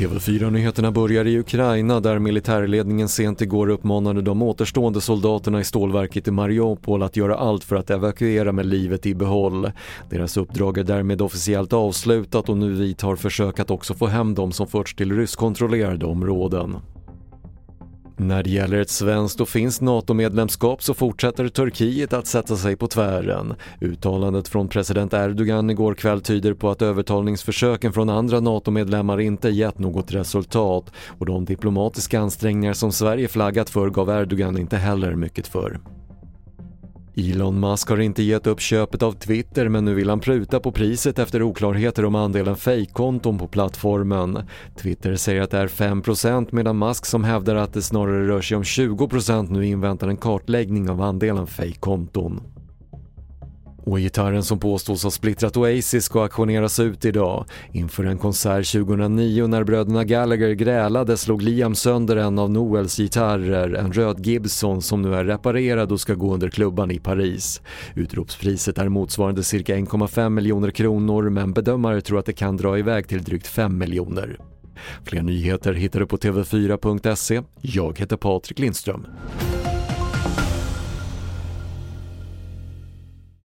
TV4-nyheterna börjar i Ukraina där militärledningen sent igår uppmanade de återstående soldaterna i stålverket i Mariupol att göra allt för att evakuera med livet i behåll. Deras uppdrag är därmed officiellt avslutat och nu vidtar försök att också få hem de som förts till ryskkontrollerade områden. När det gäller ett svenskt och finskt NATO-medlemskap så fortsätter Turkiet att sätta sig på tvären. Uttalandet från president Erdogan igår kväll tyder på att övertalningsförsöken från andra NATO-medlemmar inte gett något resultat och de diplomatiska ansträngningar som Sverige flaggat för gav Erdogan inte heller mycket för. Elon Musk har inte gett upp köpet av Twitter men nu vill han pruta på priset efter oklarheter om andelen fejkkonton på plattformen. Twitter säger att det är 5% medan Musk som hävdar att det snarare rör sig om 20% nu inväntar en kartläggning av andelen fejkkonton. Och gitarren som påstås ha splittrat Oasis ska auktioneras ut idag. Inför en konsert 2009 när bröderna Gallagher grälade slog Liam sönder en av Noels gitarrer, en röd Gibson som nu är reparerad och ska gå under klubban i Paris. Utropspriset är motsvarande cirka 1,5 miljoner kronor men bedömare tror att det kan dra iväg till drygt 5 miljoner. Fler nyheter hittar du på tv4.se. Jag heter Patrik Lindström.